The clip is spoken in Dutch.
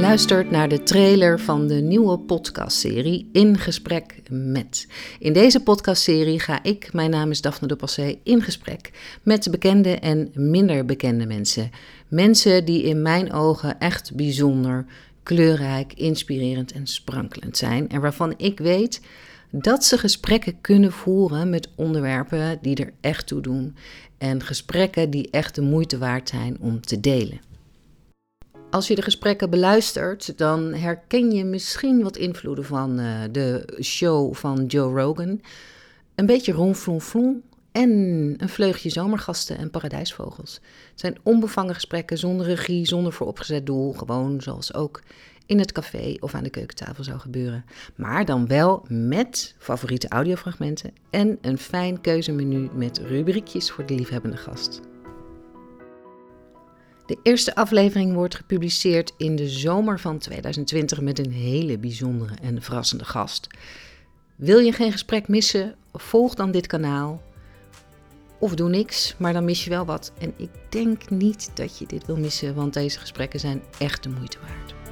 luistert naar de trailer van de nieuwe podcastserie In Gesprek met. In deze podcastserie ga ik, mijn naam is Daphne de Passé, in gesprek met bekende en minder bekende mensen. Mensen die in mijn ogen echt bijzonder, kleurrijk, inspirerend en sprankelend zijn. En waarvan ik weet dat ze gesprekken kunnen voeren met onderwerpen die er echt toe doen. En gesprekken die echt de moeite waard zijn om te delen. Als je de gesprekken beluistert, dan herken je misschien wat invloeden van uh, de show van Joe Rogan. Een beetje ronflonflon en een vleugje zomergasten en paradijsvogels. Het zijn onbevangen gesprekken zonder regie, zonder vooropgezet doel. Gewoon zoals ook in het café of aan de keukentafel zou gebeuren. Maar dan wel met favoriete audiofragmenten en een fijn keuzemenu met rubriekjes voor de liefhebbende gast. De eerste aflevering wordt gepubliceerd in de zomer van 2020 met een hele bijzondere en verrassende gast. Wil je geen gesprek missen? Volg dan dit kanaal. Of doe niks, maar dan mis je wel wat. En ik denk niet dat je dit wil missen, want deze gesprekken zijn echt de moeite waard.